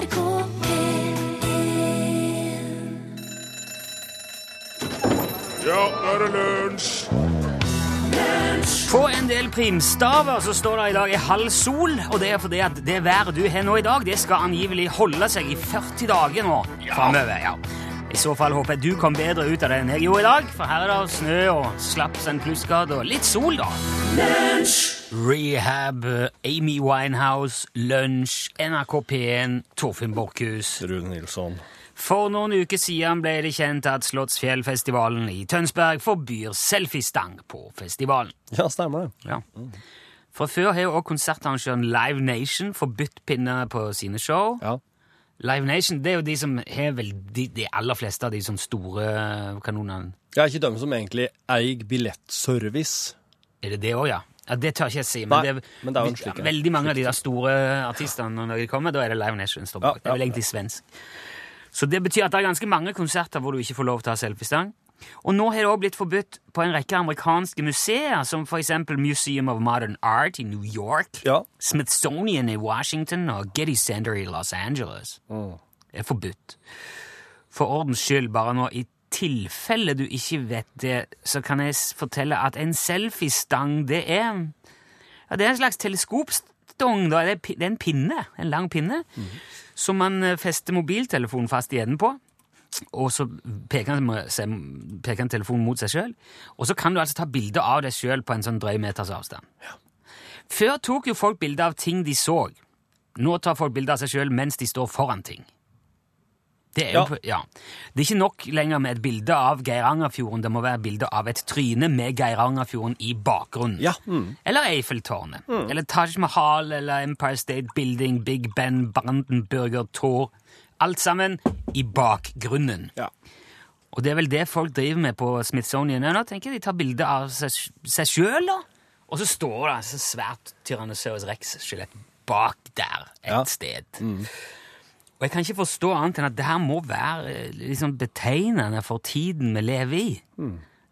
NRK P1 Ja, nå er det lunsj! På en del primstaver så står det i dag i halv sol, og det er fordi at det været du har nå i dag, det skal angivelig holde seg i 40 dager nå framover. Ja. I så fall håper jeg du kom bedre ut av det enn jeg gjorde i dag, for her er det snø og slaps en plussgrad og litt sol, da. Rehab, Amy Winehouse, Lunsj, NRK P1, Torfinn Borchhus. Rune Nilsson. For noen uker siden ble det kjent at Slottsfjellfestivalen i Tønsberg forbyr selfiestang på festivalen. Ja, stemmer det. Ja. Fra før har jo også konsertarrangøren Live Nation forbudt pinner på sine show. Ja. Live Nation det er jo de som har vel de, de aller fleste av de sånne store kanonene. Jeg er ikke dem som egentlig eier billettservice. Er det det òg, ja? ja? Det tør ikke jeg si, men, Nei, det, men det er jo en slik ja. veldig mange av de der store artistene når de kommer, da er det Live Nation. Ja, Det er vel egentlig svensk. Så det betyr at det er ganske mange konserter hvor du ikke får lov til å ha selfiestang. Og nå har det også blitt forbudt på en rekke amerikanske museer, som eksempel Museum of Modern Art i New York, Ja. Smithsonian i Washington og Getty Center i Los Angeles. Mm. Det er forbudt. For ordens skyld, bare nå, i tilfelle du ikke vet det, så kan jeg fortelle at en selfiestang, det er ja, Det er en slags teleskopstong. Da. Det, er, en pinne, en lang pinne, som man eh, fester mobiltelefonen fast i enden på. Og så peker han, peker han telefonen mot seg sjøl. Og så kan du altså ta bilde av deg sjøl på en sånn drøy meters avstand. Før tok jo folk bilde av ting de så. Nå tar folk bilde av seg sjøl mens de står foran ting. Det er, jo, Ja. ja. det er ikke nok lenger med et bilde av Geirangerfjorden. Det må være bilde av et tryne med Geirangerfjorden i bakgrunnen. Ja. Mm. Eller Eiffeltårnet. Eller Taj Mahal eller Empire State Building, Big Ben, Brandenburger Tor. Alt sammen i bakgrunnen. Ja. Og det er vel det folk driver med på Smithsonian nå. tenker jeg. De tar bilde av seg, seg sjøl, da. Og så står det altså svært Tyrannosaurus rex-skjelett bak der et Ja. sted. Og jeg kan ikke forstå annet enn at det her må være eh, liksom betegnende for tiden vi lever i.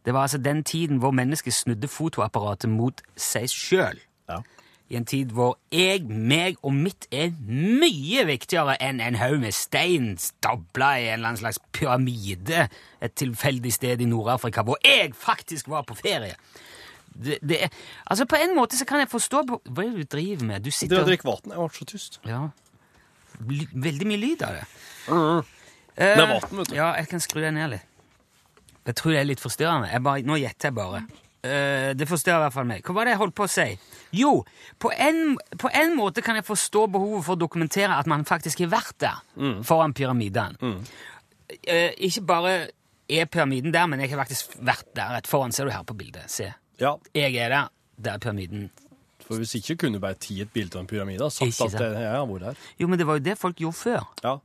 Det var altså den tiden hvor mennesket snudde fotoapparatet mot seg sjøl. Ja. I en tid hvor jeg, meg og mitt er mye viktigere enn en haug med stein stabla i en eller annen slags pyramide et tilfeldig sted i Nord-Afrika, hvor jeg faktisk var på ferie. Det, det er, altså På en måte så kan jeg forstå hva er det du driver med. Du sitter å drikke vann. Jeg ble så tyst. ja. Veldig mye lyd av det. Det er vann, vet du. Ja, jeg kan skru deg ned litt. Jeg tror det er litt forstyrrende. Bare, nå gjetter jeg bare. Eh, det forstyrrer i hvert fall meg. Hva var det jeg holdt på å si? Jo, på en, på en måte kan jeg forstå behovet for å dokumentere at man faktisk har vært der, Mm. foran pyramiden. Eh, ikke bare er pyramiden der, men jeg har faktisk vært der rett foran. Ser du her på bildet? Se. Ja, Jeg er der. Der er pyramiden. for hvis ikke kunne du bare tatt et bilde av en pyramide og sagt at det, jeg har vært her. Jo, men det var jo det folk gjorde før. Ja.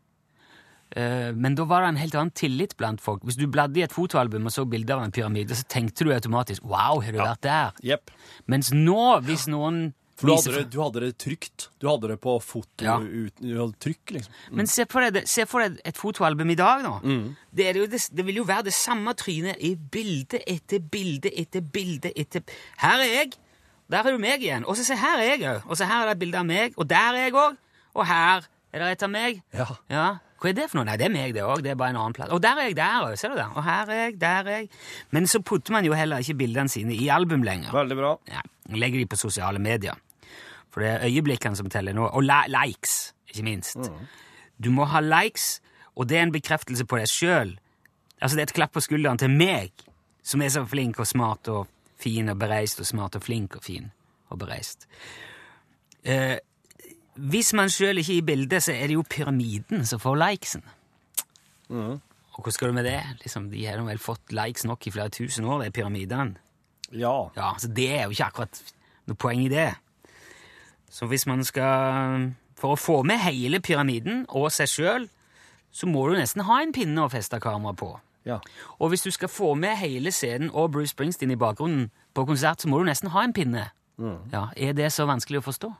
Eh, Men da var det en helt annen tillit blant folk. Hvis du bladde i et fotoalbum og så bilder av en pyramide, så tenkte du automatisk 'wow, har du vært der?' Yep. Mens nå, hvis noen For du hadde, det, du hadde det trygt. Du hadde det på foto Ja. hadde trykk, liksom. Men se for, deg, se for deg et fotoalbum i dag, nå. Mm. Det, det, det vil jo være det samme trynet i bilde etter bilde etter bilde etter Her er jeg. Der er du meg igjen. Og så se her er jeg òg. Og så her er det et bilde av meg. Og der er jeg òg. Og her er det et av meg. Ja. Ja, Hva er det for noe? Nei, det er meg, det òg. Det er bare en annen plass. Og der er jeg der òg. Ser du det? Og her er jeg, der er jeg. Men så putter man jo heller ikke bildene sine i album lenger. Veldig bra. Ja, legger de på sosiale medier. For det er øyeblikkene som teller nå. Og likes, ikke minst. Du må ha likes, og det er en bekreftelse på deg sjøl. Altså, det er et klapp på skulderen til meg, som er så flink og smart og fin og bereist og smart og flink og fin og bereist. Eh, hvis man sjøl ikke er i bildet, så er det jo pyramiden som får likesen. Og hvordan skal du med det? Liksom, de har vel fått likes nok i flere tusen år, de pyramidene. Ja. Ja, så det er jo ikke akkurat noe poeng i det. Så hvis man skal For å få med hele pyramiden og seg sjøl, så må du nesten ha en pinne å feste kamera på. ja. Og hvis du skal få med hele scenen og Bruce Springsteen i bakgrunnen på konsert, så må du nesten ha en pinne. Ja, Er det så vanskelig å forstå?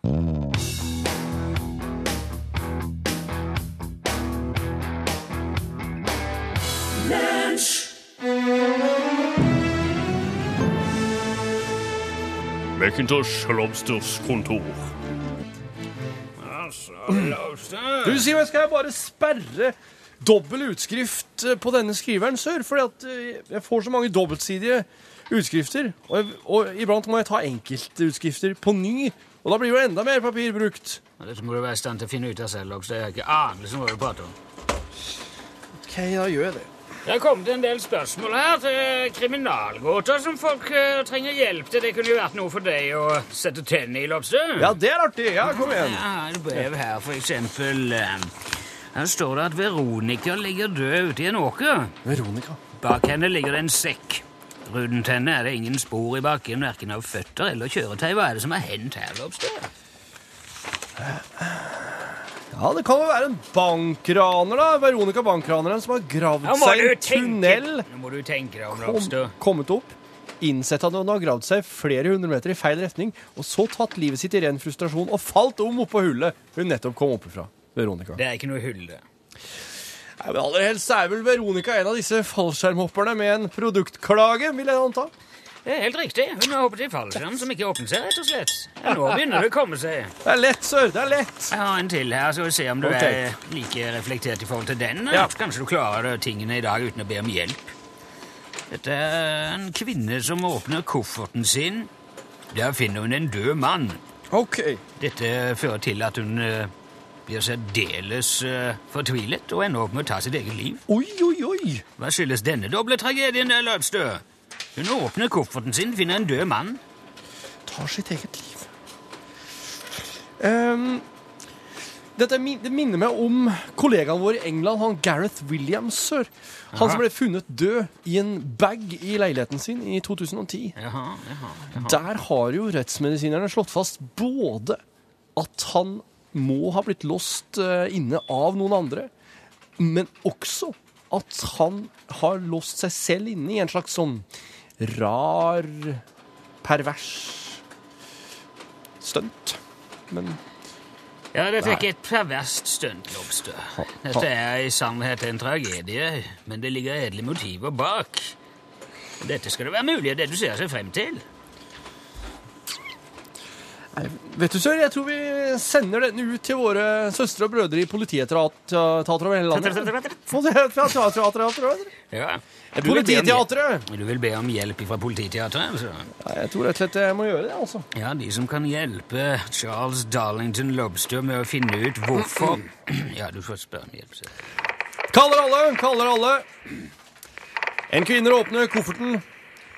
Macintosh Lobsters kontor. Altså, Lobster Du, Simen, skal jeg bare sperre dobbel utskrift eh, på denne skriveren, sør? Fordi at eh, jeg får så mange dobbeltsidige utskrifter. Og, jeg, og iblant må jeg ta enkeltutskrifter på ny. Og da blir jo enda mer papir brukt. Ja, Dette må du være i stand til å finne ut av selv Lobster. Jeg har ikke anelse om hva du prater om. OK, da gjør jeg det. Det er kommet en del spørsmål her til kriminalgåter som folk uh, trenger hjelp til. Det kunne jo vært noe for deg å sette tennene i, Lobster. Ja, det er artig. Ja, kom igjen. Jeg har et brev her, for eksempel. eh, Her står det at Veronica ligger død ute i en åker. Veronica. Bak henne ligger det en sekk. Rundt henne er det ingen spor i bakken, verken av føtter eller kjøretøy. Hva er det som har hendt her, Lobster? Ja, det kan jo være en bankraner, da. Veronica Bankraneren som har gravd Nå må seg i du en tunnel. Nå må du tenke deg om, Kom, kommet opp, innsett at hun har gravd seg flere hundre meter i feil retning, og så tatt livet sitt i ren frustrasjon og falt om oppå hullet hun nettopp kom opp ifra. Veronica. Det er ikke noe hull, det. Nei, men aller helst er vel Veronica en av disse fallskjermhopperne med en produktklage, vil jeg anta. Det er helt riktig. Hun har hoppet i fallskjerm som ikke åpnet seg, rett og slett. Ja, nå begynner det å komme seg. Det er lett, sir. Det er lett. Jeg har en til her, så vi ser om du okay. er like reflektert i forhold til den. Ja. Kanskje du klarer tingene i dag uten å be om hjelp. Dette er en kvinne som åpner kofferten sin. Der finner hun en død mann. OK. Dette fører til at hun eh, blir særdeles uh, fortvilet og ender opp med å ta sitt eget liv. Oi, oi, oi. Hva skyldes denne doble tragedien, der, Løvstø? Hun åpner kofferten sin, finner en død mann. Tar sitt eget liv. Um, dette min- det minner meg om kollegaen vår i England, han Gareth Williams, Sir. Han som ble funnet død i en bag i leiligheten sin i 2010. Jaha, jaha, jaha. Der har jo rettsmedisinerne slått fast både at han må ha blitt låst eh, inne av noen andre, men også at han har låst seg selv inne i en slags sånn rar, pervers stunt. Men Ja, dette er ikke et perverst stunt, Lobstø. Dette er i sannhet en tragedie, men det ligger edle motiver bak. Dette skal det være mulig å dedusere seg frem til. Vet du, sør, jeg tror vi sender den ut til våre søstre og brødre i politietater over hele landet. Polititeatret. Ja. Polititeatret! Du vil be om hjelp fra polititeatret? altså? Jeg tror rett og slett jeg må gjøre det, altså. Ja, de som kan hjelpe Charles Darlington Lobster med å finne ut hvorfor Ja, du får spørre om hjelp. så. Kaller alle, kaller alle. En kvinne åpner kofferten,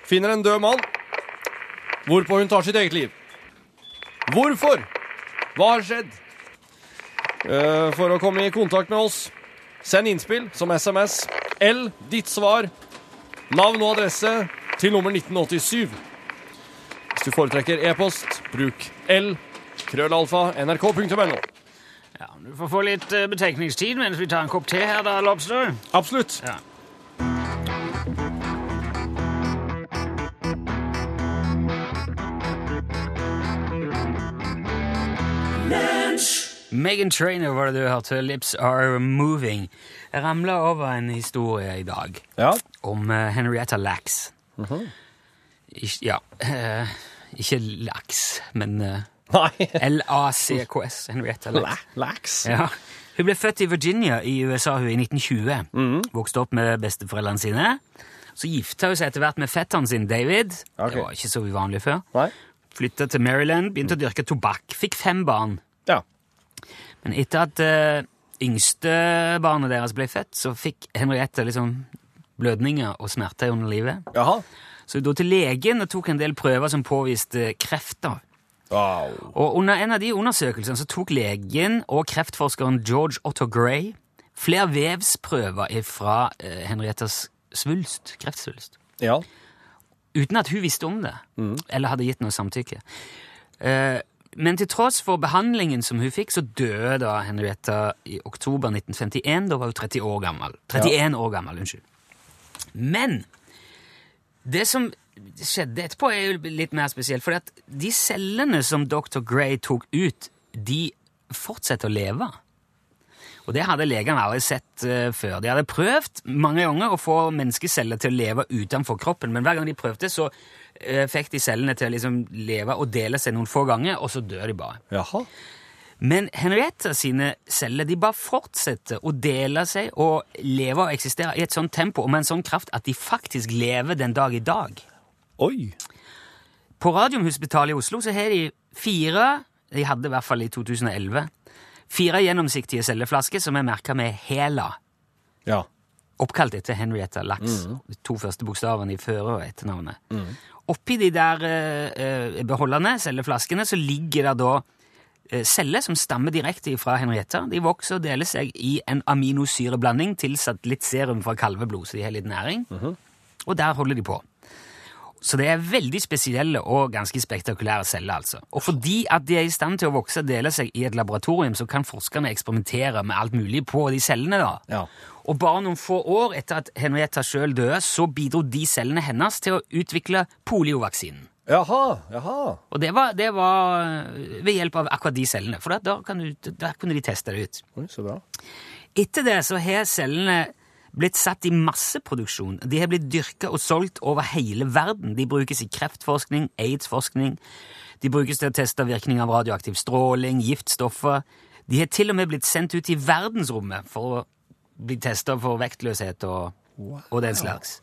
finner en død mann, hvorpå hun tar sitt eget liv. Hvorfor? Hva har skjedd? Eh, for å komme i kontakt med oss, send innspill som SMS. L, ditt svar, navn og adresse til nummer 1987. Hvis du foretrekker e-post, bruk L, krøllalfa, nrk.no. Ja, Du får få litt eh, betenkningstid mens vi tar en kopp te her, da, Lobster. Absolutt. Ja. Megan Trainer var det du hørte. Lips Are Moving. Jeg ramla over en historie i dag Ja. om eh, Henrietta Lacks. Ikk- ja uh, Ikke laks, men uh, L-A-C-K-S. Henrietta Lacks. Lax. Ja. Hun ble født i Virginia i USA hun i 1920. Vokste opp med besteforeldrene sine. Så gifta hun seg etter hvert med fetteren sin David. Okay. Det var ikke så uvanlig før. Flytta til Maryland, begynte å dyrke tobakk. Fikk fem barn. Ja. Men etter at uh, yngste barnet deres ble født, så fikk Henriette liksom blødninger og smerter under livet. Jaha. Så dro til legen og tok en del prøver som påviste krefter. Wow. Og under en av de undersøkelsene så tok legen og kreftforskeren George Otto Gray flere vevsprøver fra uh, Henriettas svulst, kreftsvulst, Ja. uten at hun visste om det, eller hadde gitt noe samtykke. Eh, men til tross for behandlingen som hun fikk, så døde da Henrietta i oktober 1951. Da var hun 30 år gammel. 31 år gammel, unnskyld. Men det som skjedde etterpå, er jo litt mer spesielt. For de cellene som dr. Gray tok ut, de fortsetter å leve. Og det hadde legene aldri sett uh, før. De hadde prøvd mange ganger å få menneskeceller til å leve utenfor kroppen, men hver gang de prøvde, så fikk de cellene til å liksom leve og dele seg noen få ganger, og så dør de bare. Jaha. Men Henrietta sine celler de bare fortsetter å dele seg og leve og eksistere i et sånt tempo og med en sånn kraft at de faktisk lever den dag i dag. Oi. På Radiumhospitalet i Oslo så har de fire, de hadde i hvert fall i 2011, fire gjennomsiktige celleflasker som er merka med HELA, Ja. oppkalt etter Henrietta Lacks. De to første bokstavene i føre- og etternavnet. Oppi de der eh, eh, beholderne, celleflaskene, så ligger det da eh, celler som stammer direkte fra Henrietta. De vokser og deler seg i en aminosyreblanding tilsatt litt serum fra kalveblod, så de har litt næring. Og der holder de på. Så det er veldig spesielle og ganske spektakulære celler, altså. Og fordi at de er i stand til å vokse og dele seg i et laboratorium, så kan forskerne eksperimentere med alt mulig på de cellene, da. Ja. Og bare noen få år etter at Henrietta sjøl døde, så bidro de cellene hennes til å utvikle poliovaksinen. Jaha, jaha. Og det var, det var eh, ved hjelp av akkurat de cellene, for da, da, du, da kunne de teste det ut. Oi, så bra. Etter det så har cellene blitt satt i masseproduksjon. De har blitt dyrka og solgt over hele verden. De brukes i kreftforskning, aids-forskning. De brukes til å teste virkning av radioaktiv stråling, giftstoffer. De har til og med blitt sendt ut i verdensrommet for å bli testa for vektløshet og, og den slags.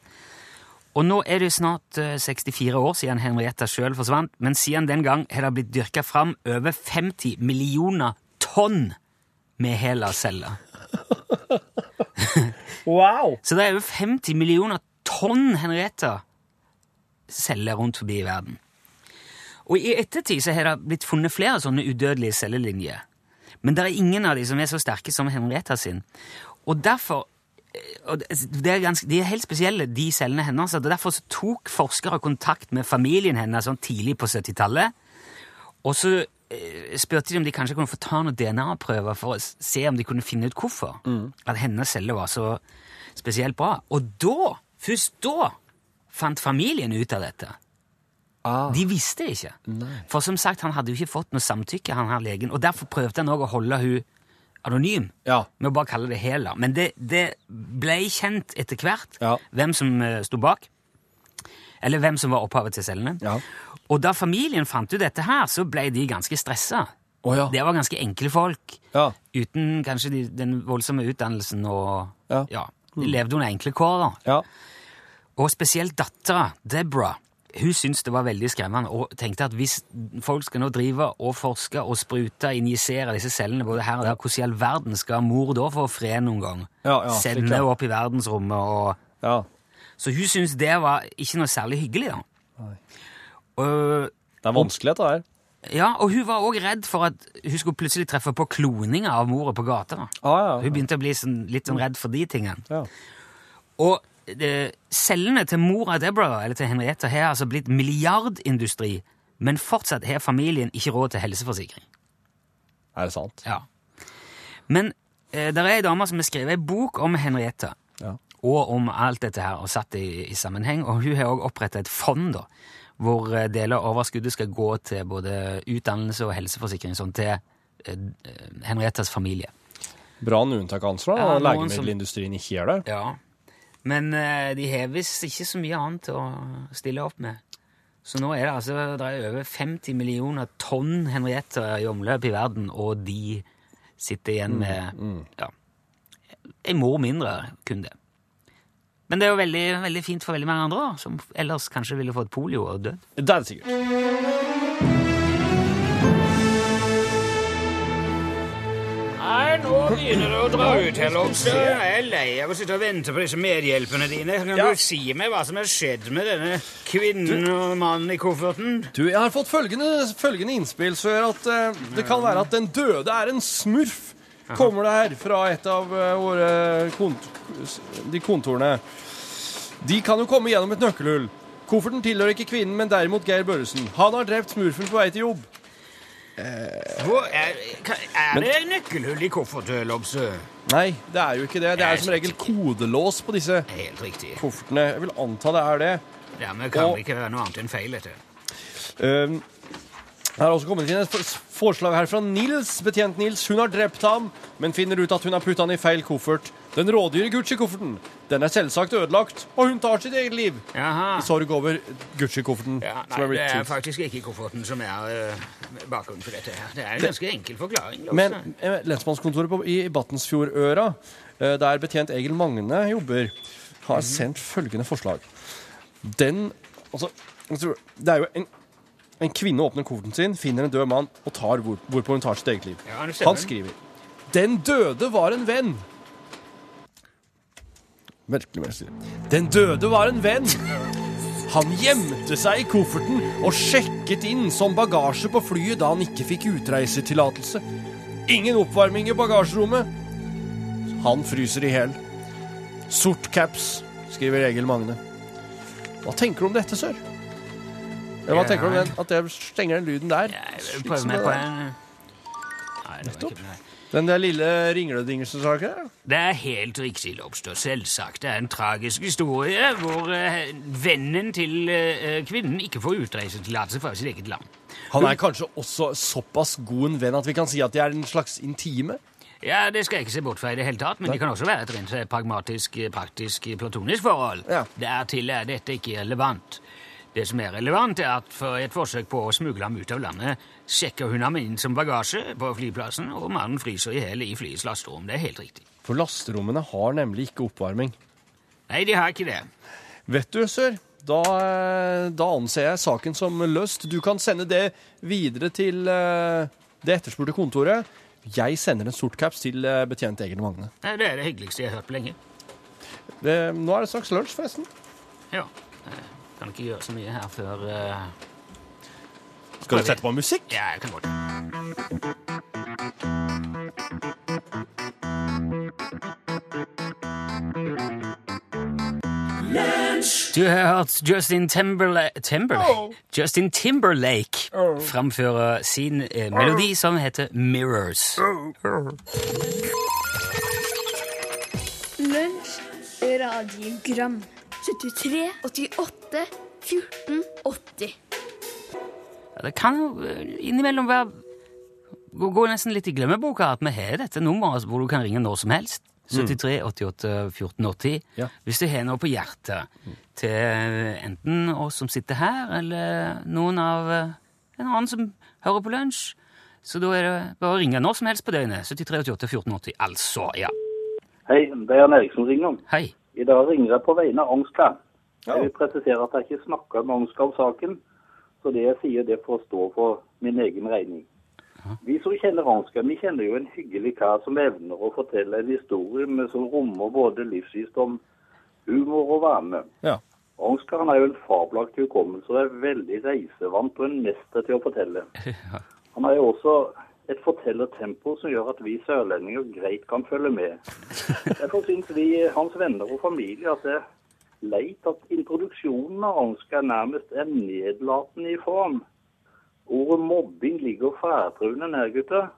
Og nå er det snart eh, 64 år siden Henrietta sjøl forsvant, men siden den gang har det blitt dyrka fram over 50 millioner tonn med HeLa-celler. Wow! Så det er over 50 millioner tonn Henrietta-celler rundt forbi i verden. Og i ettertid så har det blitt funnet flere sånne udødelige cellelinjer. Men det er ingen av de som er så sterke som Henrietta sin. Og derfor eh, og det er ganske, De er helt spesielle, de cellene hennes. og Derfor så tok forskere kontakt med familien hennes sånn tidlig på 70-tallet. Og så eh, spurte de om de kanskje kunne få ta noen DNA-prøver for å se om de kunne finne ut hvorfor at hennes celler var så spesielt bra. Og da, først da, fant familien ut av dette. Ah. De visste ikke. For som sagt, han hadde jo ikke fått noe samtykke, han her legen, og derfor prøvde han også å holde hun anonym Ja. med å bare kalle det Hela. Men det, det ble kjent etter hvert Ja. hvem som eh, sto bak, eller hvem som var opphavet til cellene. Ja. Og da familien fant ut dette her, så ble de ganske stressa. Oh, ja. Det var ganske enkle folk, Ja. uten kanskje de, den voldsomme utdannelsen og Ja. De levde under enkle kår, da. Ja. Og spesielt dattera, Deborah, hun syntes det var veldig skremmende og tenkte at hvis folk skal nå drive og forske og sprute, injisere disse cellene både her og der, hvordan i all verden skal mor da få fred noen gang? Ja, ja, Sende henne opp i verdensrommet og ja. Så hun syntes det var ikke noe særlig hyggelig, da. Det er vanskelig, dette her. ja, og hun var òg redd for at hun skulle plutselig treffe på kloninger av mora på gata. Ah, ja. Hun begynte å bli sånn, litt sånn redd for de tingene. ja. Og eh, cellene til mora Deborah, eller til Henriette, har altså blitt milliardindustri, men fortsatt har familien ikke råd til helseforsikring. Er det sant? Ja. Men eh, det er ei dame som har skrevet ei bok om Henriette, Ja. og om alt dette her, og satt det i, i sammenheng, og hun har også opprettet et fond, da, hvor eh, deler av overskuddet skal gå til både utdannelse og helseforsikring, sånn til eh, Henriettes familie. Bra noen unntak ansvar, Ja, da. noen Legemiddelindustrien ikke gjør det. Ja. Men eh, de har visst ikke så mye annet å stille opp med. Så nå er det altså det er over 50 millioner tonn Henriette i omløp i verden, og de sitter igjen med ja, en mor mindre, kun det. Men det er jo veldig, veldig fint for veldig mange andre, da, som ellers kanskje ville fått polio og dødd. Det er det sikkert. Nei, nå begynner det å dra ut her, Lobster. Jeg er lei av å sitte og vente på disse medhjelpene dine. Kan Ja. du si meg hva som har skjedd med denne kvinnen og mannen i kofferten? Du, jeg har fått følgende, følgende innspill, sør, at uh, det kan være at den døde er en smurf. Kommer det her fra et av eh, våre kont de kontorene. De kan jo komme gjennom et nøkkelhull. Kofferten tilhører ikke kvinnen, men derimot Geir Børresen. Han har drept smurfen på vei til jobb. Hvor er, er det nøkkelhull i kofferten, Lobster? Nei, det er jo ikke det. Det er som regel kodelås på disse Helt riktig. koffertene. Jeg vil anta det er det. Dermed kan Og- det ikke være noe annet enn feil, dette. Um, Det har også kommet inn et forslag her fra Nils, betjent Nils. Hun har drept ham, men finner ut at hun har putta han i feil koffert. Den rådyre Gucci-kofferten. Den er selvsagt ødelagt, og hun tar sitt eget liv. Jaha. I sorg over Gucci-kofferten. Ja, nei, det er faktisk ikke kofferten som er uh, bakgrunnen for dette. her. Det er en ganske enkel forklaring. Også. Men uh, lensmannskontoret på, i Battensfjordøra, uh, der betjent Egil Magne jobber, har sendt følgende forslag. Den Altså, det er jo en, en kvinne åpner kofferten sin, finner en død mann og tar hvor, hvorpå hun tar sitt eget liv. Ja. Han skriver Den døde var en venn. Merkelig mer stille. Den døde var en venn. Han gjemte seg i kofferten og sjekket inn som bagasje på flyet da han ikke fikk utreisetillatelse. Ingen oppvarming i bagasjerommet. Han fryser i hjel. Sort caps, skriver Egil Magne. Hva tenker du om dette, sør? Eller hva tenker du om den, at jeg stenger den lyden der? Jeg vil meg på en Nei, det var Nettopp. ikke. Den der lille ringledingselsaken? Det er helt riktig, Lobster. Selvsagt. Det er en tragisk historie hvor eh, vennen til eh, kvinnen ikke får utreisetillatelse fra sitt eget land. Han er kanskje også såpass god en venn at vi kan si at de er en slags intime? Ja, Det skal jeg ikke se bort fra i det hele tatt, men det kan også være et rent pragmatisk, eh, praktisk, eh, platonisk forhold. Ja. Dertil er dette ikke relevant. Det som er relevant, er at for et forsøk på å smugle ham ut av landet, sjekker hun ham inn som bagasje på flyplassen, og mannen fryser i hjel i flyets lasterom. Det er helt riktig. For lasterommene har nemlig ikke oppvarming. Nei, de har ikke det. Vet du, sør, da, eh, da anser jeg saken som løst. Du kan sende det videre til eh, det etterspurte kontoret. Jeg sender en sort caps til eh, betjent Egil Magne. Nei, Det er det hyggeligste jeg har hørt på lenge. Det, nå er det straks lunsj, forresten. Ja. Kan ikke gjøre så mye her før uh... Skal du sette på musikk? Ja, jeg kan godt. Du har hørt Justin Timberlake, Timberlake? Justin Timberlake framføre sin eh, melodi som heter Mirrors. Lunsj, radiogram 73, 88, 14, 80 Ja, det kan jo eh, innimellom være gå, gå nesten litt i glemmeboka at vi har dette nummeret hvor du kan ringe når som helst. 73 88 14 80. Ja. Hvis du har noe på hjertet til enten oss som sitter her, eller noen av eh, en annen som hører på lunsj. Så da er det bare å ringe når som helst på døgnet. 73 88 14 80. Altså, ja. Hei, det er Jan Erik som ringer. Hei. I dag ringer jeg på vegne av Angskar. Ja. Jeg vil presisere at jeg ikke snakker om saken, så det jeg sier, det får stå for min egen regning. Vi som kjenner Angskar, vi kjenner jo en hyggelig kar som evner å fortelle en historie med som rommer både livsvisdom, humor og varme. Ja. Angskar han er jo en fabelaktig hukommelse og er veldig reisevant og en mester til å fortelle. Han er jo også et fortellertempo som gjør at vi sørlendinger greit kan følge med. Derfor syns vi, hans venner og familie, at det er leit at introduksjonen av Ansgar nærmest er nedlatende i form. Ordet mobbing ligger færtruende nær, gutter.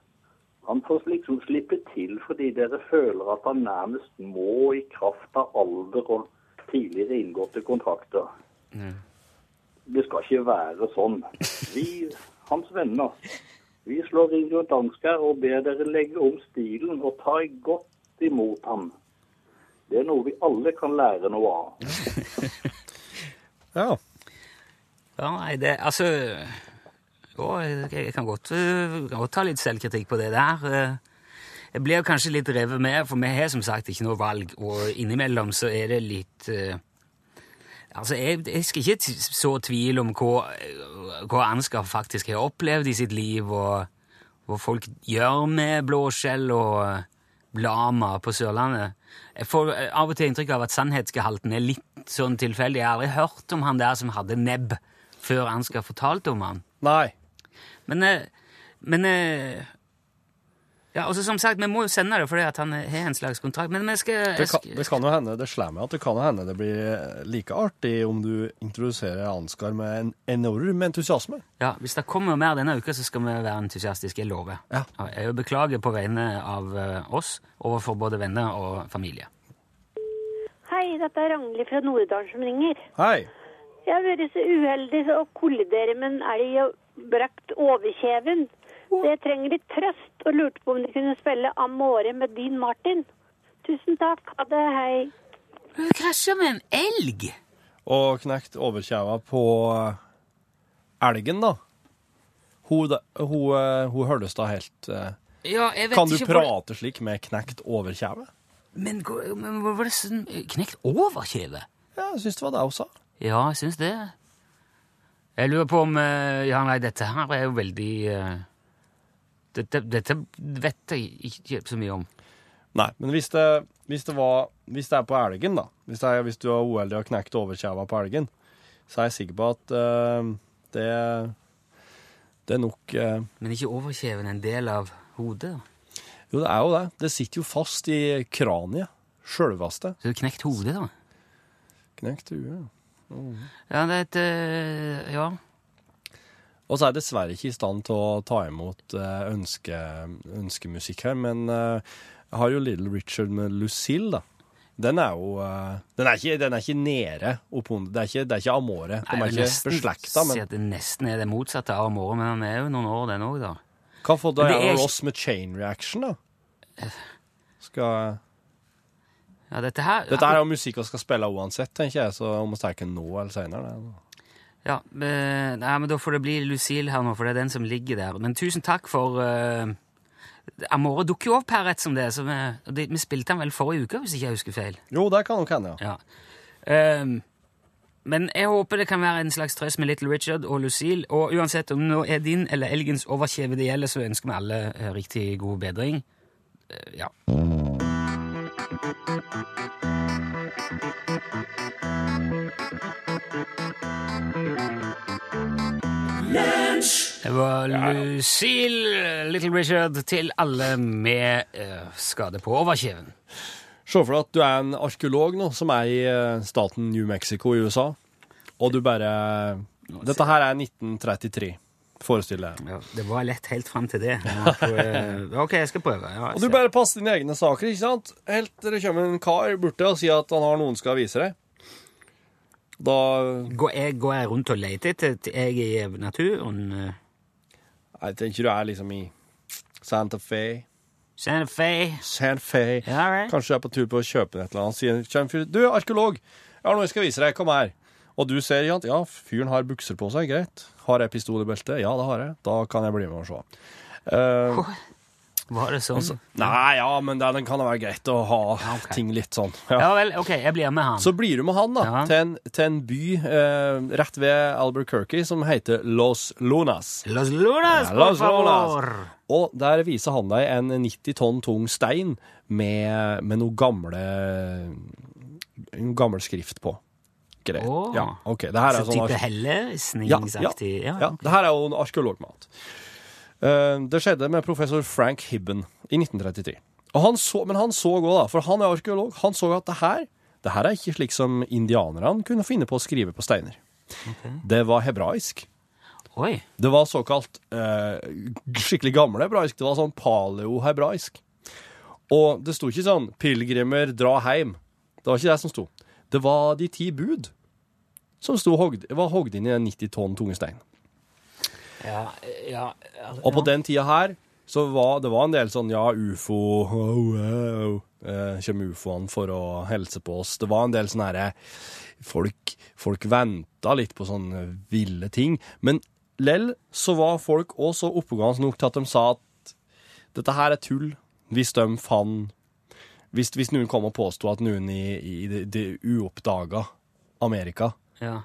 Han får liksom slippe til fordi dere føler at han nærmest må i kraft av alder og tidligere inngåtte kontrakter. Det skal ikke være sånn. Vi, hans venner, vi slår ring rundt Ansgar og ber dere legge om stilen og ta godt imot ham. Det er noe vi alle kan lære noe av. Ja. Ja, nei, det Altså Å, jeg kan godt, eh, kan godt ta litt selvkritikk på det der. Eh, Jeg blir kanskje litt revet med, for vi har som sagt ikke noe valg, og innimellom så er det litt eh, Altså, jeg, jeg skal ikke så tvil om hva, hva Ansgar faktisk har opplevd i sitt liv, og hva folk gjør med blåskjell og eh, lama på Sørlandet. Jeg får eh, av og til inntrykk av at sannhetsgehalten er litt sånn tilfeldig. Jeg har aldri hørt om han der som hadde nebb, før Ansgar fortalte om han. Nei. Men, eh, men Ja, og som sagt, vi må jo sende det fordi at han har en slags kontrakt. Men vi skal, Det jeg kan, skal det kan jo hende det slår meg at det kan hende det blir like artig om du introduserer Ansgar med en enorm entusiasme. Ja, Hvis det kommer mer denne uka, så skal vi være entusiastiske. Jeg lover. Ja. Jeg beklager på vegne av eh, oss overfor både venner og familie. Hei, dette er Ragnhild fra Nord-Odalen som ringer. Hei. Jeg har vært så uheldig å kollidere med en elg og brakt overkjeven. Så jeg trenger litt trøst, og lurte på om de kunne spille Amore med Dean Martin. Tusen takk. Ha det. Hei. Hun krasja med en elg! Og knekt overkjeva på eh, elgen, da. Hun, hun, eh, hun hørtes da helt eh, Ja, jeg vet Kan du ikke hvor- prate slik med knekt overkjeve? Men, men hva var det sånn Knekt overkjeve? Ja, jeg syns det var det hun sa. Ja, jeg syns det. Jeg lurer på om Ja, nei, dette her er jo veldig eh, dette, dette vet jeg ikke så mye om. Nei, men hvis det, hvis det var Hvis det er på elgen, da. Hvis, det hvis du er uheldig og knekt overkjeva på elgen, så er jeg sikker på at uh, det Det er nok uh, Men ikke overkjeven en del av hodet? da? Jo, det er jo det. Det sitter jo fast i kraniet. Sjølveste. Så du knekt hodet, da? Knekt huet. Ja, Ja, det er et uh, Ja. Og så er jeg dessverre ikke i stand til å ta imot eh, ønske, ønskemusikk her, men eh, jeg har jo Little Richard med Lucille, da. Den er jo eh, Den er ikke, den er ikke nede oppunder. Det er ikke, det er ikke Amore. De er ikke beslekta, men det nesten er det motsatte av Amore, men han er jo noen år, den òg, da. hva får det er Ross med Chain Reaction, da? Skal Ja, dette her Dette er jo musikk vi skal spille uansett, tenker jeg, så om vi tar ikke nå eller seinere. Ja, nei, men da får det bli Lucille her nå, for det er den som ligger der. Men tusen takk for uh, Amore dukker jo opp her rett som det. Så vi, det, vi spilte den vel forrige uke, hvis ikke jeg husker feil. Jo, det kan nok hende, ja. Ja. Um, men jeg håper det kan være en slags trøst med Little Richard og Lucille. Og uansett om nå er din eller elgens overkjeve det gjelder, så ønsker vi alle eh, riktig god bedring. Eh, ja. Det var Lucille, Little Richard, til alle med eh, skade på overkjeven. Se for deg at du er en arkeolog nå, som er i eh, staten New Mexico i USA, og du bare Dette her er 1933, forestill deg. Ja, det var lett helt fram til det. Ok, jeg skal prøve. Ja, Og du bare passer dine egne saker, ikke sant? Helt til det kommer en kar borte og sier at han har noen skal vise deg. Da går, jeg, går jeg rundt og leter etter jeg er i naturen? Jeg tenker du er liksom i Santa Fe. Santa Fe? Santa Fe. Yeah, right. Kanskje du er på tur på å kjøpe et eller annet. Sier en Du, arkeolog, jeg har noe jeg skal vise deg. Kom her. Og du ser, ikke? Ja, fyren har bukser på seg. Greit. Har jeg pistol i beltet? Ja, det har jeg. Da kan jeg bli med og se. Eh, Var det sånn? nei, ja, men det, den kan det være greit å ha ok. ting litt sånn. Ja. Ja vel, ok, jeg blir med han. Så blir du med han da, Ja. til, en, til en by eh, rett ved Albuquerque som heter Los Lunas. Los Lunas, Ja, por Los favor! Lunas. Og der viser han deg en 90 tonn tung stein med, med noe gamle noe gammel skrift på. Greit. Åh. Ja, okay. Det her er Så sånn type ja, ja, helleristningsaktig? Ja, ja, det her er jo en arkeologmat. Eh, det skjedde med professor Frank Hibben i 1933. Og han så, men han så òg, da, for han er arkeolog, han så at det her, det her er ikke slik som indianerne kunne finne på å skrive på steiner. Det var hebraisk. Oi. Det var såkalt eh, skikkelig gammel hebraisk. Det var sånn paleo-hebraisk. Og det sto ikke sånn 'pilegrimer, dra heim'. Det var ikke det som sto. Det var de ti bud som sto var hogd inn i en 90 tonn tunge stein. Ja, ja, Og på den tida her så var det var en del sånn ja, ufo oh, oh, eh, Kommer ufoene for å helse på oss? Det var en del sånne herre Folk, folk venta litt på sånne ville ting. Men lell så var folk òg så oppegående nok til at de sa at dette her er tull. Hvis de fant Hvis, hvis noen kom og påsto at noen i, i det, det uoppdaga Amerika ja.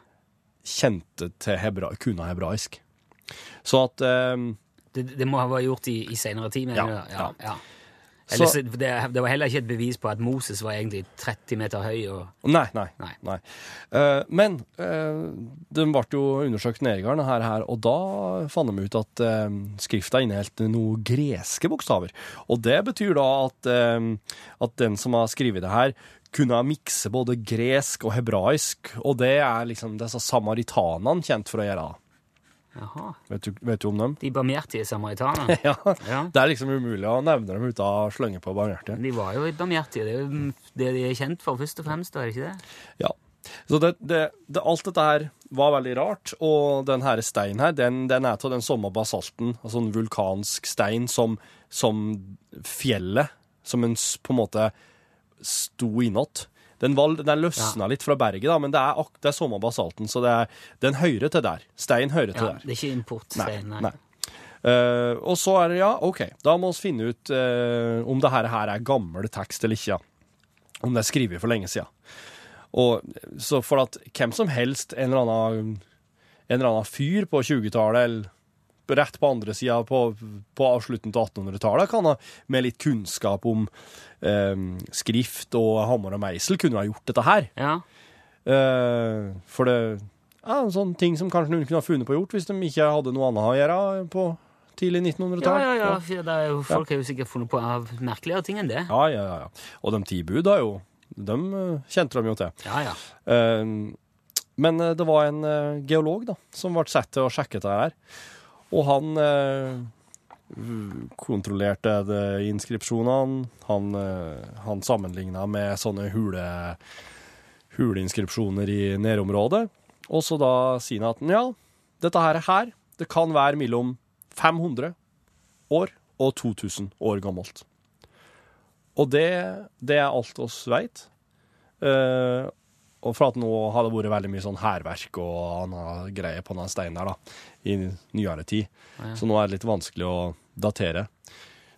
kjente til hebra, kunne hebraisk. Så at um, Det, det må ha vært gjort i, i senere tid, mener Ja, du? Ja, ja. Ellers, Så- det, det var heller ikke et bevis på at Moses var egentlig 30 meter høy. og... Nei, nei. Nei. nei. Uh, men uh, de ble jo undersøkt nedgang, her, her, og da fant de ut at uh, skrifta inneholdt noen greske bokstaver. Og det betyr da at, uh, at den som har skrevet det her, kunne mikse både gresk og hebraisk, og det er liksom disse samaritanene kjent for å gjøre. Jaha. Vet du, vet du om dem? De barmhjertige samaritanerne. Ja. Ja. Det er liksom umulig å nevne dem uten å slenge på barmhjertige. De var jo barmhjertige. Det er jo det de er kjent for, først og fremst. er det ikke det? Ja. Så det, det, det, alt dette her var veldig rart, og den her steinen her, den, den er av den samme basalten, altså en vulkansk stein, som, som fjellet, som en på en måte sto innåt. Den, den løsna litt fra berget, da, men det er, det er samme basalten, så det er, den hører til der. Stein hører til Ja, der. det er ikke importstein, nei. Nei. Uh, og så er det, ja, OK, da må vi finne ut uh, om det her, her er gammel tekst eller ikke. ja. Om det er skrevet for lenge siden. Og så for at hvem som helst, en eller annen, en eller annen fyr på 20-tallet, eller rett på andre sida på, på slutten av 1800-tallet, kan ha med litt kunnskap om eh, skrift og hammer og meisel, kunne ha gjort dette her. Ja. Eh, for det er en sånn ting som kanskje noen kunne ha funnet på gjort hvis de ikke hadde noe annet å gjøre på tidlig 1900-tall. ja, ja. for Det er jo, folk har jo sikkert funnet på av merkeligere ting enn det. Ja, ja, ja, ja. Og de ti bud har jo De eh, kjente de jo til. Ja, ja. Eh, men eh, det var en eh, geolog da, som ble satt til å sjekke dette her. Og han eh, kontrollerte inskripsjonene. Han, eh, han sammenligna med sånne hule, huleinskripsjoner i nærområdet. Og så da sier han at ja, dette her, her det kan være mellom 500 år og 2000 år gammelt. Og det, det er alt oss veit. Eh, og for at nå har det vært veldig mye sånn hærverk og annen greie på den steinen der, da, i nyere tid. Så nå er det litt vanskelig å datere.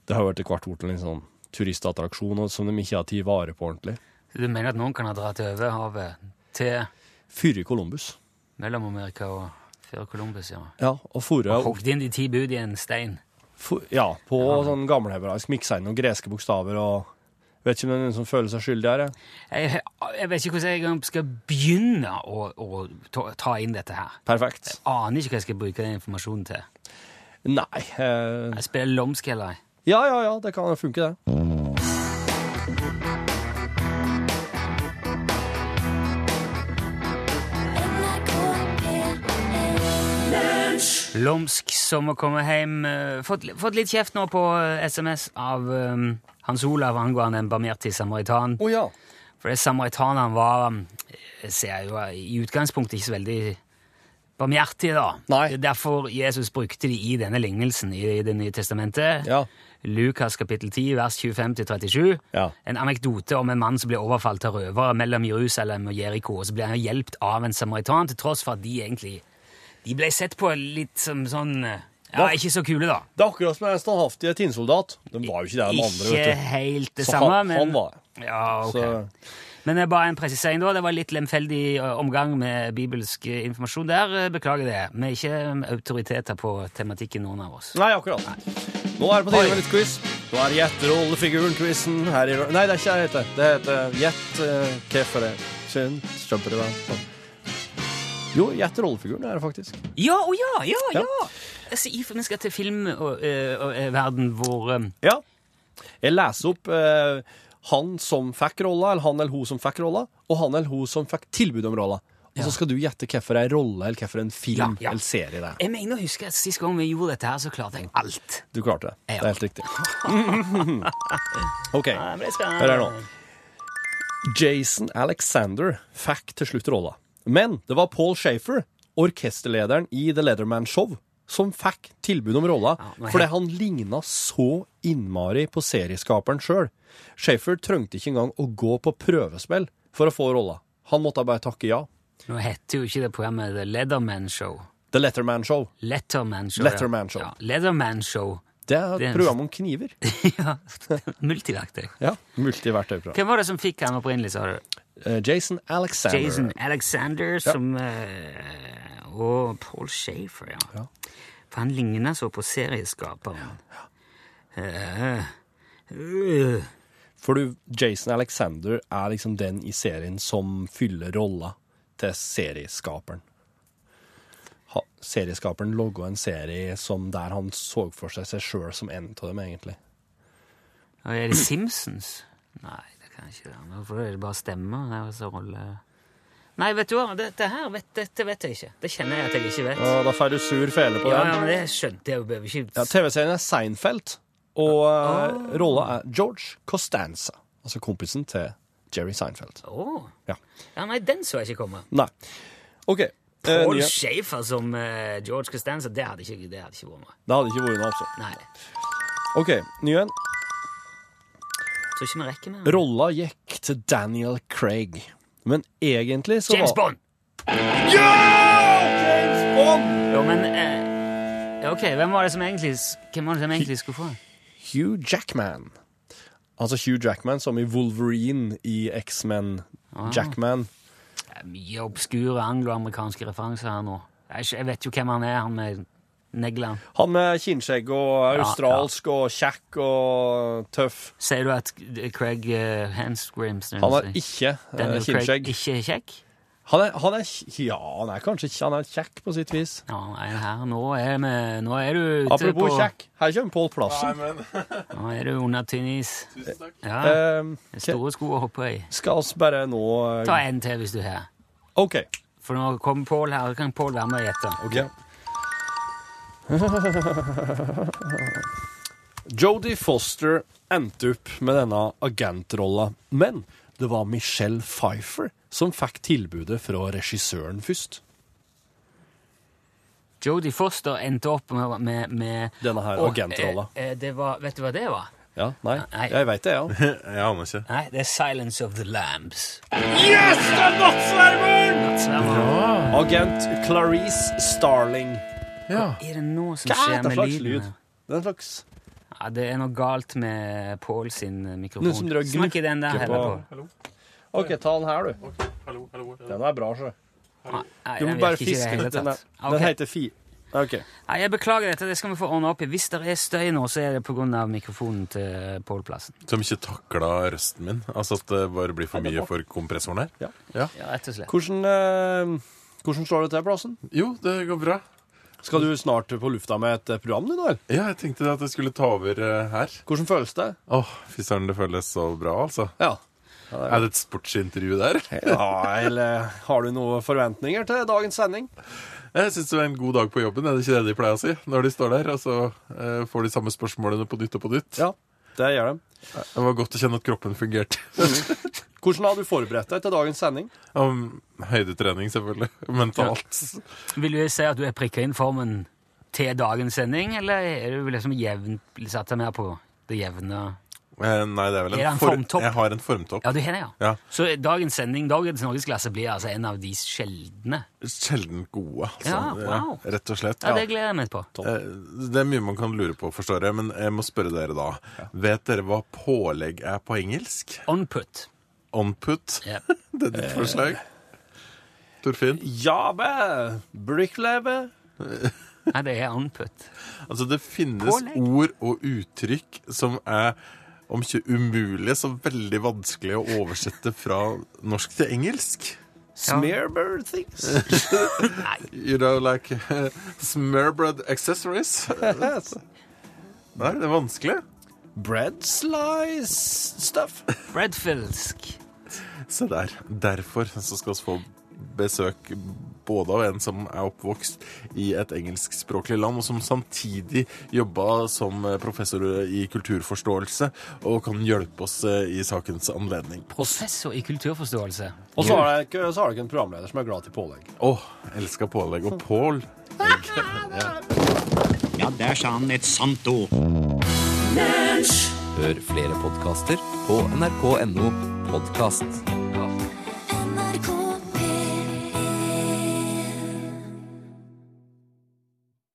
Det har jo etter hvert blitt en sånn turistattraksjon som de ikke har tatt vare på ordentlig. Så du mener at noen kan ha dratt over havet til Før i Columbus. Mellom-Amerika og før Columbus, ja. Ja, og fore, Og hogd inn de ti bud i en stein. for, Ja, på sånn gammelhebraisk miksa inn noen greske bokstaver og Vet ikke om det er noen som føler seg skyldig her. jeg. Jeg, vet ikke hvordan jeg skal begynne å, å ta, inn dette her. Perfekt. Jeg Aner ikke hva jeg skal bruke den informasjonen til. Nei eh, Jeg spiller lomsk, eller? Ja, ja, ja, det kan funke, det. Lomsk som å komme hjem. eh, Fått, fått litt kjeft nå på eh, SMS av eh, Hans Olav angående en barmhjertig samaritan. Oh, ja. For det samaritaneren var ser jo i utgangspunktet ikke så veldig barmhjertige, da. Nei. Er derfor Jesus brukte de i denne lignelsen i Det nye testamentet. Ja. Lukas kapittel 10, vers 25-37. Ja. En anekdote om en mann som blir overfalt av røvere mellom Jerusalem og Jeriko. Og så blir han hjulpet av en samaritan, til tross for at de egentlig De ble sett på litt som sånn Ja, ikke så kule, da. Det er akkurat som en standhaftig tinnsoldat. De var jo ikke det, de andre. Ikke helt det Så samme, han- men han var. Ja, ok. Så- Men det er bare en presisering da. Det var litt lemfeldig omgang med bibelsk informasjon der. Beklager det. Vi er ikke autoriteter på tematikken, noen av oss. Nei, akkurat. Nå er det på tide med litt quiz. Nå er det Gjett rollefiguren-quizen her i Nei, det er ikke det det heter. Det heter Gjett uh, hvorfor det det var. Jo, Gjett rollefiguren er det faktisk. Ja, å ja, ja, ja! Ja. Altså, vi skal til filmverden hvor um... Ja. Jeg leser opp uh, han som fikk rolla, eller han eller hun som fikk rolla, og han eller hun som fikk tilbud om rolla. Og så skal du gjette hvorfor en rolle eller hvorfor en film eller serie det er. Jeg mener å huske at Sist gang vi gjorde dette, her, så klarte jeg alt. Du klarte det. Det er helt riktig. OK. Ja, det. Hør her nå. Jason Alexander fikk til slutt rolla. Men det var Paul Shafer, orkesterlederen i The Leatherman Show, som fikk tilbud om rolla fordi han ligna så innmari på serieskaperen sjøl. Shafer trengte ikke engang å gå på prøvespill for å få rolla. Han måtte bare takke ja. Nå heter jo ikke det programmet The Leatherman Show. The Letterman Show. Letterman Show. Letterman Show. Ja, Leatherman Show. Det er et program om kniver. ja, Multiverktøy. Ja, Multiverktøyprogram. Hvem var det som fikk han opprinnelig, sa du? Eh, Jason Alexander. Jason Alexander som eh, Og Paul Shafer, ja. Ja. For han ligner så på serieskaperen. Ja. Uh, uh. For du, Jason Alexander er liksom den i serien som fyller rolla til serieskaperen. Ha, serieskaperen logga en serie som der han så for seg seg sjøl som en av dem, egentlig. Er det Simpsons? Nei, kan ikke være. For det bare stemmer. Er. Nei, vet du hva? Dette her vet, dette vet jeg ikke. Det kjenner jeg at jeg ikke vet. Og da får du sur fele på Ja, den. ja, men det skjønte jeg jo. Behøver ikke Ja, TV-serien er Seinfeld, og uh, rolla er George Costanza. Altså kompisen til Jerry Seinfeld. Oh. Ja. ja, nei, den så jeg ikke komme. Nei. OK. Eh, Paul nye. Schaefer som uh, George Costanza, det hadde ikke, det hadde ikke vært noe. Det hadde ikke vært noe, altså. Nei, OK, ny en. Tror ikke vi rekker mer. Rolla gikk til Daniel Craig. Men egentlig så James var Bond! Ja! James Bond! Jo, men eh, Ok, hvem var det som egentlig, hvem var det som egentlig skulle få? Hugh Jackman. Altså Hugh Jackman som i Wolverine i X-Men. Jackman. Det er mye obskure angloamerikanske referanser her nå. Jeg vet jo hvem han er, han med neglene. Han med kinnskjegg og australsk og kjekk og tøff. Sier du at Craig uh, Hansgrims Han har ikke uh, Craig kinnskjegg. ikke er kjekk? Han er, han er Ja, han er kanskje ikke Han er kjekk på sitt vis. Ja, nei, her, nå er, vi, nå er du ute Apropos på kjekk, her kommer Pål Plassen. Nå er du under tynn is. Ja, Eh, det er store sko å hoppe i. skal oss bare nå uh, Ta en til hvis du har. OK. For nå kommer Pål her, kan Pål være med og gjette. Ok. Jodie Foster endte opp med denne agentrolla, men det var Michelle Pfeiffer som fikk tilbudet fra regissøren først. Jodie Foster endte opp med, med, med Denne her agentrolla. eh, eh, det var, vet du hva det var? Ja, nei, Nei. jeg veit det, ja. Jeg aner ikke. Nei, det er Silence of the Lambs. Yes, det er Nattsvermeren! Nattsvermer. Agent Clarice Starling. Ja. Er det noe som Hva er skjer det med slags lyden? lyd? Det er en slags Ja, det er noe galt med Pål sin eh, mikrofon. Snakk i den der heller, på- Pål. OK, ta den her, du. Hallo, hallo. Den er bra, sjø. Nei, Du må bare det fiske den. Den, er- den heter Fi... Okay. Nei, jeg beklager dette, det skal vi få ordna opp i. Hvis det er støy nå, så er det pga. mikrofonen til Pål Plassen. Som ikke takla røsten min. Altså at det bare blir for mye for kompressoren her. Ja, rett og slett. Hvordan, eh, hvordan står det til, Plassen? Jo, det går bra. Skal du snart på lufta med et eh, program, du, Noel? Ja, jeg tenkte at jeg skulle ta over eh, her. Hvordan føles det? Åh, fy søren, det føles så bra, altså. Ja. Er det et sportsintervju der? ja. Eller har du noen forventninger til dagens sending? Jeg syns det er en god dag på jobben. Er det ikke det de pleier å si? Når de står der, og så eh, får de samme spørsmålene på nytt og på nytt. Ja, det gjør de. Det var godt å kjenne at kroppen fungerte. Hvordan har du forberedt deg til dagens sending? Um, høydetrening, selvfølgelig. Mentalt. Vil du si at du er prikka inn formen til dagens sending, eller er du liksom jevnt satt deg mer på det jevne Eh, nei, det er vel en, Er en form- formtopp? Jeg har en formtopp. Ja, du har det, ja. Ja. Så dagens sending, dagens norgesklasse, blir altså en av de sjeldne. Sjelden gode, altså. Ja, wow. Rett og slett. Ja, det gleder jeg meg på. Eh, Det er mye man kan lure på, forstår jeg, men jeg må spørre dere da. Vet dere hva pålegg er på engelsk? Onput. Onput? Yep. Ja. Det er ditt forslag? Torfinn? Jabe, brickleve. Nei, det er onput. Altså, det finnes Pålegg? ord og uttrykk som er om ikke umulig, så veldig vanskelig å oversette fra norsk til engelsk. Smearbird things. You know, like uh, smørbrød accessories. Nei, det er vanskelig. Bread slice stuff. Breadfilsk. Se der. Derfor så skal vi få besøk både av en som er oppvokst i et engelskspråklig land, og som samtidig jobba som professor i kulturforståelse, og kan hjelpe oss eh, i sakens anledning. Professor i kulturforståelse. Og så har, du ikke en programleder som er glad til pålegg. Å, elska pålegg. Og Pål Ja, der sa han et sant ord. Hør flere podkaster på nrk.no podkast.